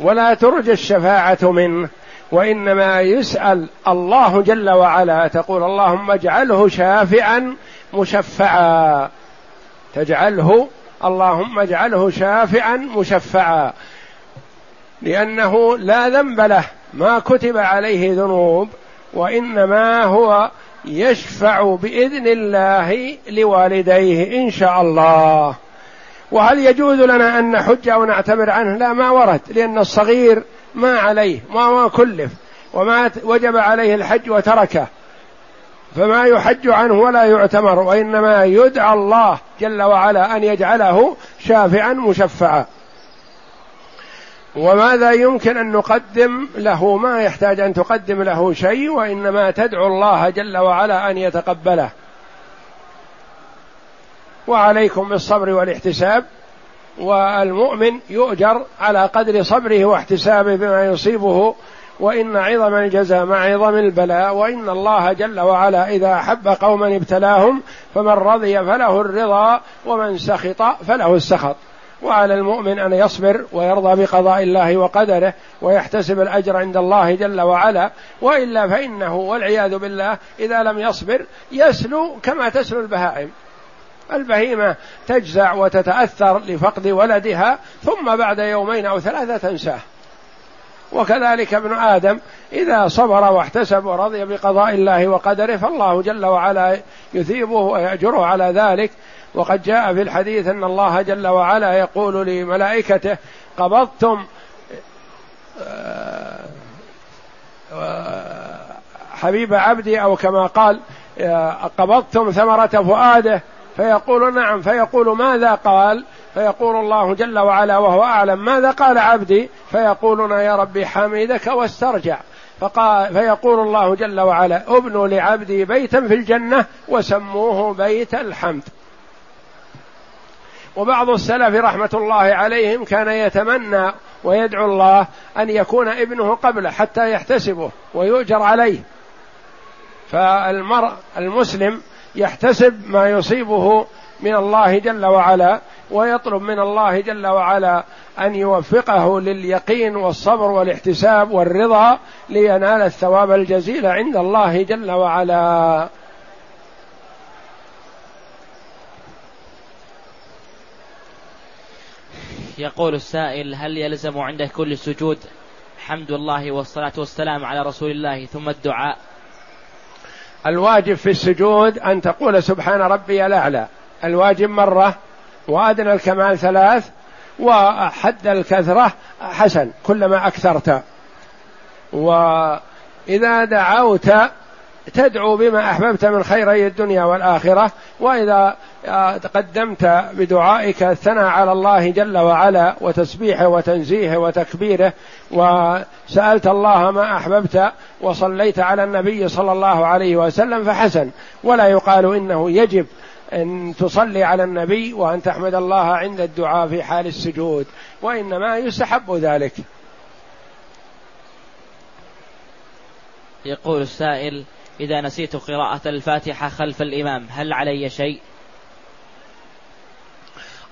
ولا ترجى الشفاعة منه وإنما يسأل الله جل وعلا تقول اللهم اجعله شافعا مشفعا. تجعله اللهم اجعله شافعا مشفعا. لأنه لا ذنب له ما كتب عليه ذنوب وإنما هو يشفع بإذن الله لوالديه إن شاء الله. وهل يجوز لنا أن نحج أو نعتبر عنه؟ لا ما ورد لأن الصغير ما عليه ما كلف وما وجب عليه الحج وتركه. فما يحج عنه ولا يعتمر وإنما يدعى الله جل وعلا أن يجعله شافعا مشفعا. وماذا يمكن أن نقدم له؟ ما يحتاج أن تقدم له شيء وإنما تدعو الله جل وعلا أن يتقبله. وعليكم بالصبر والاحتساب والمؤمن يؤجر على قدر صبره واحتسابه بما يصيبه وإن عظم الجزاء مع عظم البلاء وإن الله جل وعلا إذا أحب قوما ابتلاهم فمن رضي فله الرضا ومن سخط فله السخط. وعلى المؤمن أن يصبر ويرضى بقضاء الله وقدره ويحتسب الأجر عند الله جل وعلا وإلا فإنه والعياذ بالله إذا لم يصبر يسلو كما تسلو البهائم. البهيمة تجزع وتتأثر لفقد ولدها ثم بعد يومين أو ثلاثة تنساه. وكذلك ابن آدم إذا صبر واحتسب ورضي بقضاء الله وقدره فالله جل وعلا يثيبه ويأجره على ذلك. وقد جاء في الحديث أن الله جل وعلا يقول لملائكته قبضتم آه، حبيب عبدي أو كما قال آه، قبضتم ثمرة فؤاده؟ فيقول نعم. فيقول ماذا؟ قال فيقول الله جل وعلا وهو أعلم ماذا قال عبدي؟ فيقولون يا ربي حميدك واسترجع. فقال فيقول الله جل وعلا ابنوا لعبدي بيتا في الجنة وسموه بيت الحمد. وبعض السلف رحمة الله عليهم كان يتمنى ويدعو الله أن يكون ابنه قبله حتى يحتسبه ويؤجر عليه. فالمرء المسلم يحتسب ما يصيبه من الله جل وعلا ويطلب من الله جل وعلا أن يوفقه لليقين والصبر والاحتساب والرضا لينال الثواب الجزيل عند الله جل وعلا. يقول السائل هل يلزم عند كل سجود؟ حمد الله والصلاة والسلام على رسول الله ثم الدعاء. الواجب في السجود أن تقول سبحان ربي الأعلى. الواجب مرة وأدنى الكمال ثلاث وحد الكثرة حسن كلما أكثرت. وإذا دعوت تدعو بما أحببت من خيري الدنيا والآخرة وإذا آه، تقدمت بدعائك الثناء على الله جل وعلا وتسبيحه وتنزيهه وتكبيره وسألت الله ما أحببت وصليت على النبي صلى الله عليه وسلم فحسن. ولا يقال إنه يجب أن تصلي على النبي وأن تحمد الله عند الدعاء في حال السجود وإنما يستحب ذلك يقول السائل إذا نسيت قراءة الفاتحة خلف الإمام هل علي شيء؟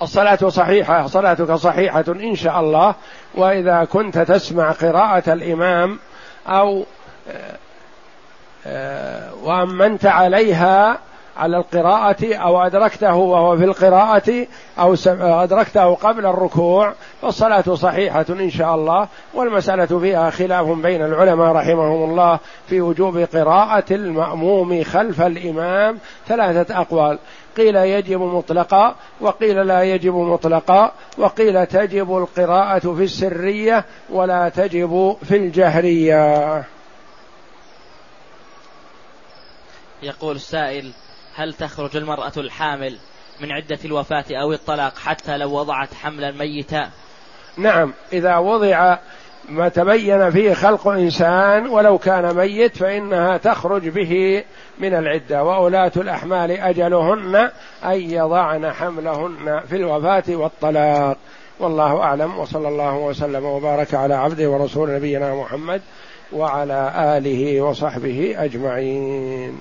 الصلاة صحيحة صلاتك صحيحة إن شاء الله وإذا كنت تسمع قراءة الإمام أو آه، آه، وأمنت عليها على القراءة أو أدركته وهو في القراءة أو أدركته قبل الركوع فالصلاة صحيحة إن شاء الله والمسألة فيها خلاف بين العلماء رحمهم الله في وجوب قراءة المأموم خلف الإمام ثلاثة أقوال. قيل يجب مطلقا وقيل لا يجب مطلقا وقيل تجب القراءة في السرية ولا تجب في الجهرية. يقول السائل هل تخرج المرأة الحامل من عدة الوفاة أو الطلاق حتى لو وضعت حملا ميتا نعم إذا وضع ما تبين فيه خلق إنسان ولو كان ميت فإنها تخرج به من العدة وأولاة الأحمال أجلهن أن يضعن حملهن في الوفاة والطلاق. والله أعلم وصلى الله وسلم وبارك على عبده ورسول نبينا محمد وعلى آله وصحبه أجمعين.